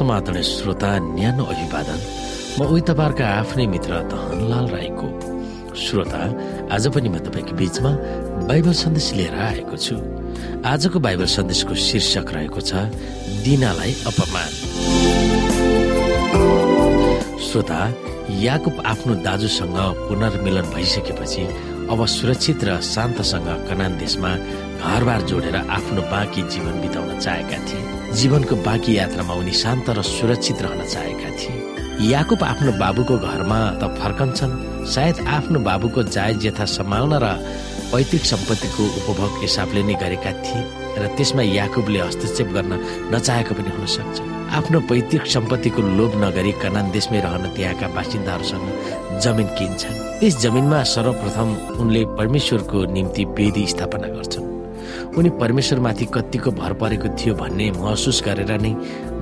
समाधान श्रोता न्यानो अभिवादन। म उही तपाईँहरूका आफ्नै मित्र धनलाल राईको श्रोता। आज पनि म तपाईँको बिचमा बाइबल सन्देश लिएर आएको छु। आजको बाइबल सन्देशको शीर्षक रहेको छ दिनालाई अपमान। श्रोता याकुब आफ्नो दाजुसँग पुनर्मिलन भइसकेपछि अब सुरक्षित र शान्तसँग कनान देशमा घरबार जोडेर आफ्नो बाँकी जीवन बिताउन चाहेका थिए। जीवनको बाँकी यात्रामा उनी शान्त र सुरक्षित रहन चाहेका थिए। याकुब आफ्नो बाबुको घरमा त फर्कन्छन् सायद आफ्नो बाबुको जायज यथा सम्हाल्न र पैतृक सम्पत्तिको उपभोग हिसाबले नै गरेका थिए र त्यसमा याकुबले हस्तक्षेप गर्न नचाहेको पनि हुन सक्छ। आफ्नो पैतृक सम्पत्तिको लोभ नगरी कनान देशमै रहन त्यहाँका बासिन्दाहरूसँग जमिन किन्छन्। त्यस जमिनमा सर्वप्रथम उनले परमेश्वरको निम्ति वेदी स्थापना गर्छन्। उनी परमेश्वरमाथि कतिको भर परेको थियो भन्ने महसुस गरेर नै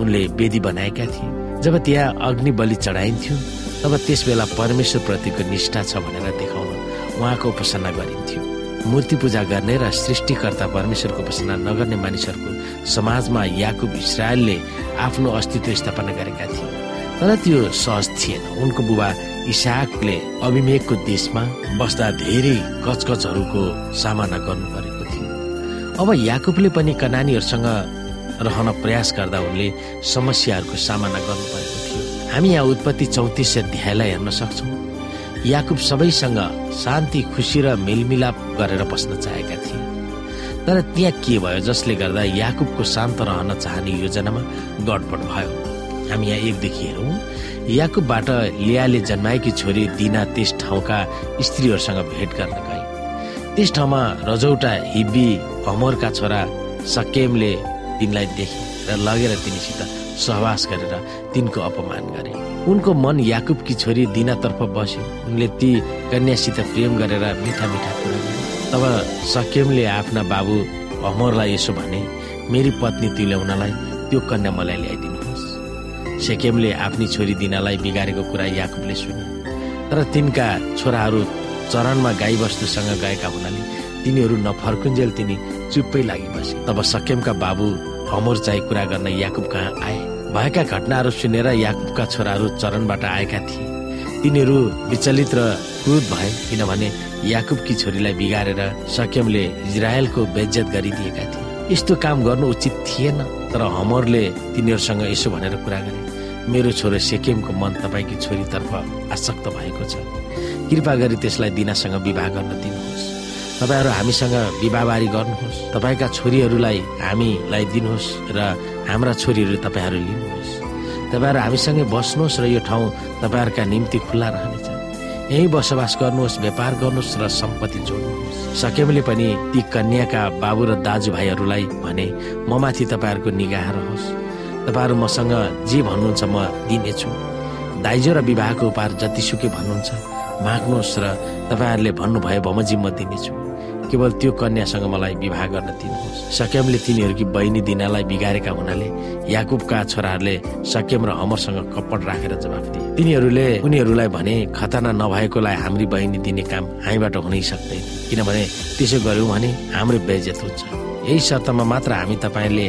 उनले वेदी बनाएका थिए। जब त्यहाँ अग्नि बलि चढाइन्थ्यो तब त्यस बेला परमेश्वर प्रतिको निष्ठा छ भनेर देखाउन उहाँको उपासना गरिन्थ्यो। मूर्ति पूजा गर्ने र सृष्टिकर्ता परमेश्वरको उपासना नगर्ने मानिसहरूको समाजमा याकुब इसरायलले आफ्नो अस्तित्व स्थापना गरेका थिए। तर त्यो सहज थिएन। उनको बुबा इसाकले अभिमेकको देशमा बस्दा धेरै कचकचहरूको सामना गर्नु परेको थियो। अब याकुबले पनि कनानीहरूसँग रहन प्रयास गर्दा उनले समस्याहरूको सामना गर्नु परेको थियो। हामी यहाँ उत्पत्ति चौतिस अध्यायलाई हेर्न सक्छौँ। याकुब सबैसँग शान्ति खुसी र मेलमिलाप गरेर बस्न चाहेका थिए। तर त्यहाँ के भयो जसले गर्दा याकुबको शान्त रहन चाहने योजनामा गडबड भयो? हामी यहाँ एकदेखि हेरौँ। याकुबबाट लियाले जन्माएकी छोरी दिना त्यस ठाउँका स्त्रीहरूसँग भेट गर्न गए त्यस ठाउँमा रजौटा हिब्बी हमोरका छोरा सकेमले तिनलाई देखे र लगेर तिनीसित सहवास गरेर तिनको अपमान गरे। उनको मन याकुबकी छोरी दिनातर्फ बस्यो। उनले ती कन्यासित प्रेम गरेर मिठा मिठा कुरा गरे। तब सकेमले आफ्ना बाबु अमरलाई यसो भने मेरी पत्नी तुल्याउनलाई त्यो कन्या मलाई ल्याइदिनुहोस्। सेकेमले आफ्नी छोरी दिनालाई बिगारेको कुरा याकुबले सुने तर तिनका छोराहरू चरणमा गाईबस्तुसँग गएका हुनाले तिनीहरू नफर्कुन्जेल तिनी चुप्पै लागि बसे। तब सकेमका बाबु हमोर चाहिँ कुरा गर्न याकुब कहाँ आए? भएका घटनाहरू सुनेर याकुबका छोराहरू चरणबाट आएका थिए। तिनीहरू विचलित र क्रुद भए किनभने याकुबकी छोरीलाई बिगारेर सकेमले इजरायलको बेज्जत गरिदिएका थिए। यस्तो काम गर्नु उचित थिएन तर हमरले तिनीहरूसँग यसो भनेर कुरा गरे। मेरो छोरो सेकेमको मन तपाईँकी छोरीतर्फ आसक्त भएको छ। कृपा गरी त्यसलाई दिनासँग विवाह गर्न दिनुहोस्। तपाईँहरू हामीसँग विवाहबारी गर्नुहोस्। तपाईँका छोरीहरूलाई हामीलाई दिनुहोस् र हाम्रा छोरीहरू तपाईँहरू लिनुहोस्। तपाईँहरू हामीसँगै बस्नुहोस् र यो ठाउँ तपाईँहरूका निम्ति खुल्ला रहनेछ। यहीँ बसोबास गर्नुहोस् व्यापार गर्नुहोस् र सम्पत्ति जोड्नुहोस्। सकेमले पनि ती कन्याका बाबु र दाजुभाइहरूलाई भने म माथि तपाईँहरूको निगाह रहोस्। तपाईँहरू मसँग जे भन्नुहुन्छ म दिनेछु। दाइजो र विवाहको उपहार जतिसुकै भन्नुहुन्छ। माग्नुहोस् र तपाईँहरूले भन्नुभयो बमोजिम म दिनेछु। केवल त्यो कन्यासँग मलाई विवाह गर्न दिनुहोस्। सकेमले तिनीहरूकी बहिनी दिनालाई बिगारेका हुनाले याकुबका छोराहरूले सकेम र हमरसँग कपट राखेर जवाफ दिए। तिनीहरूले उनीहरूलाई भने खतना नभएकोलाई हाम्री बहिनी दिने काम हामीबाट हुनै सक्दैन। किनभने त्यसो गर्यौँ भने हाम्रो बेइज्जत हुन्छ। यही शर्तमा मात्र हामी तपाईँले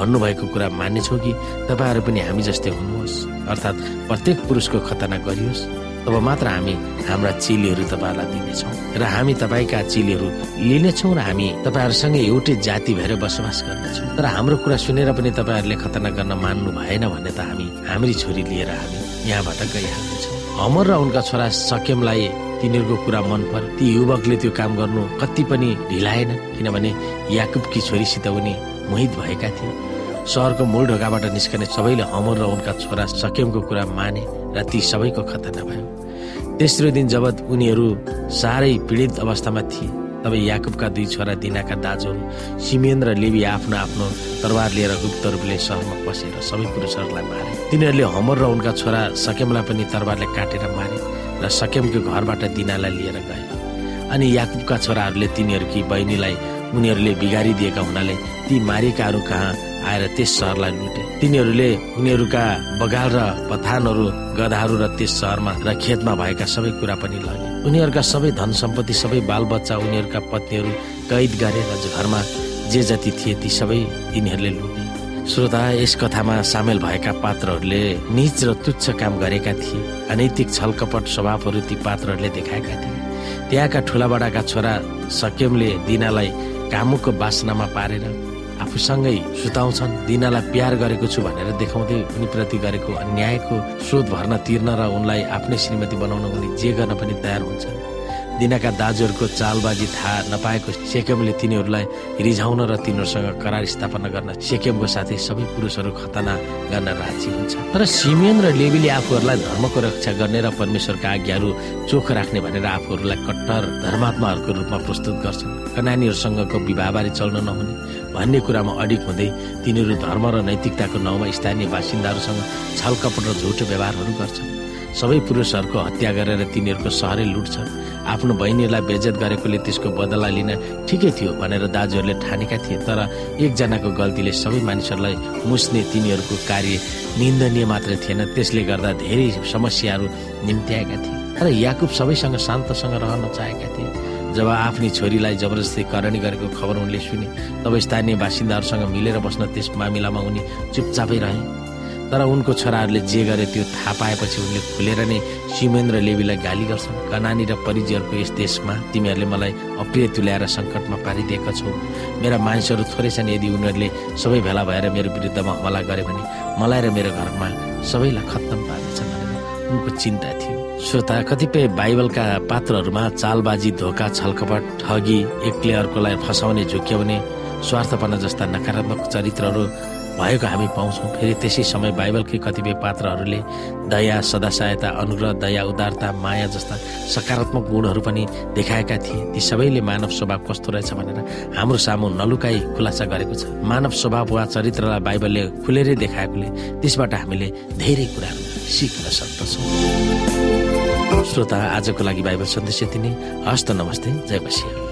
भन्नुभएको कुरा मान्नेछौँ कि तपाईँहरू पनि हामी जस्तै हुनुहोस्। अर्थात् प्रत्येक पुरुषको खतना गरियोस्। तब मात्र हामी हाम्रा चिलीहरू तपाईँहरूलाई दिनेछौँ र हामी तपाईँका चिलीहरू लिनेछौँ र हामी तपाईँहरूसँग एउटै जाति भएर बसोबास गर्नेछौँ। तर हाम्रो कुरा सुनेर पनि तपाईँहरूले खतना गर्न मान्नु भएन भने त हामी हाम्री छोरी लिएर हामी यहाँबाट गइहाल्नेछौँ। हमर र उनका छोरा सकेमलाई तिनीहरूको कुरा मन पर्यो ती युवकले त्यो काम गर्नु कति पनि ढिलाएन। किनभने याकुबकी छोरीसित उनी मोहित भएका थिए। सहरको मूल ढोकाबाट निस्कने सबैले हमर र उनका छोरा सकेमको कुरा माने र ती सबैको खतना भयो तेस्रो दिन जब उनीहरू साह्रै पीडित अवस्थामा थिए तब याकुबका दुई छोरा दिनाका दाजुहरू सिमियन र लेबी आफ्नो आफ्नो तरबार लिएर गुप्त रूपले सहरमा पसेर सबै पुरुषहरूलाई मारे। तिनीहरूले हमर र उनका छोरा सकेमलाई पनि तरबारले काटेर मारे र सकेमको घरबाट दिनालाई लिएर गए। अनि याकुबका छोराहरूले तिनीहरूकी बहिनीलाई उनीहरूले बिगारिदिएका हुनाले ती मारिएकाहरू कहाँ आएर त्यस सहरलाई लुटे। तिनीहरूले उनीहरूका बगाल र पथानहरू गधाहरू र त्यस सहरमा र खेतमा भएका सबै कुरा पनि लगे। उनीहरूका सबै धन सम्पत्ति सबै बालबच्चा उनीहरूका पत्नीहरू कैद गरे र घरमा जे जति थिए ती सबै तिनीहरूले लुटे। श्रोता यस कथामा सामेल भएका पात्रहरूले निज र तुच्छ काम गरेका थिए। अनैतिक छलकपट स्वभावहरू ती पात्रहरूले देखाएका थिए। त्यहाँका ठुलाबडाका छोरा सकेमले दिनालाई कामुकको बासनामा पारेर आफूसँगै सुताउँछन्। दिनालाई प्यार गरेको छु भनेर देखाउँदै उनीप्रति गरेको अन्यायको स्रोत भर्न तिर्न र उनलाई आफ्नै श्रीमती बनाउन उनी जे गर्न पनि तयार हुन्छन्। दिनाका दाजुहरूको चालबाजी थाहा नपाएको सेकेमले तिनीहरूलाई रिझाउन र तिनीहरूसँग करार स्थापना गर्न सेकेमको साथै सबै पुरुषहरू खतना गर्न राजी हुन्छ। तर सिमियन र लेबीले आफूहरूलाई धर्मको रक्षा गर्ने र परमेश्वरका आज्ञाहरू चोख राख्ने भनेर आफूहरूलाई कट्टर धर्मात्माहरूको रूपमा प्रस्तुत गर्छन्। नानीहरूसँगको विवाहबारे चल्न नहुने भन्ने कुरामा अडिक हुँदै तिनीहरू धर्म र नैतिकताको नाउँमा स्थानीय बासिन्दाहरूसँग छलकपट र झुटो व्यवहारहरू गर्छन्। सबै पुरुषहरूको हत्या गरेर तिनीहरूको सहरै लुट्छन् आफ्नो बहिनीलाई बेजत गरेकोले त्यसको बदला लिन ठिकै थियो भनेर दाजुहरूले ठानेका थिए। तर एकजनाको गल्तीले सबै मानिसहरूलाई मुस्ने तिनीहरूको कार्य निन्दनीय मात्रै थिएन। त्यसले गर्दा धेरै समस्याहरू निम्त्याएका थिए। तर याकुब सबैसँग शान्तसँग रहन चाहेका थिए। जब आफ्नी छोरीलाई जबरजस्ती करणी गरेको खबर उनले सुने तब स्थानीय बासिन्दाहरूसँग मिलेर बस्न त्यस मामिलामा उनी चुपचापै रहे। तर उनको छोराहरूले जे गरे त्यो थाहा पाएपछि उनले खुलेर नै सिमेन्द्र लेबीलाई गाली गर्छन्। कनानी र परिजहरूको यस देशमा तिमीहरूले मलाई अप्रिय तुल्याएर सङ्कटमा पारिदिएका छौ। मेरा मानिसहरू थोरै छन् यदि उनीहरूले सबै भेला भएर मेरो विरुद्धमा हमला गरे भने मलाई र मेरो घरमा सबैलाई खत्तम पार्नेछन् भनेर उनको चिन्ता थियो। श्रोता कतिपय बाइबलका पात्रहरूमा चालबाजी धोका छलकपट ठगी एकले अर्कोलाई फसाउने झुक्याउने स्वार्थपना जस्ता नकारात्मक चरित्रहरू भएको हामी पाउँछौँ। फेरि त्यसै समय बाइबलकै कतिपय पात्रहरूले दया सदासहायता अनुग्रह दया उदारता माया जस्ता सकारात्मक गुणहरू पनि देखाएका थिए। ती सबैले मानव स्वभाव कस्तो रहेछ भनेर हाम्रो सामु नलुकाई खुलासा गरेको छ। मानव स्वभाव वा चरित्रलाई बाइबलले खुलेरै देखाएकोले त्यसबाट हामीले धेरै कुराहरू सिक्न सक्दछौँ। श्रोता आजको लागि बाइबल सन्देश यति नै। हस्त नमस्ते जय बसिया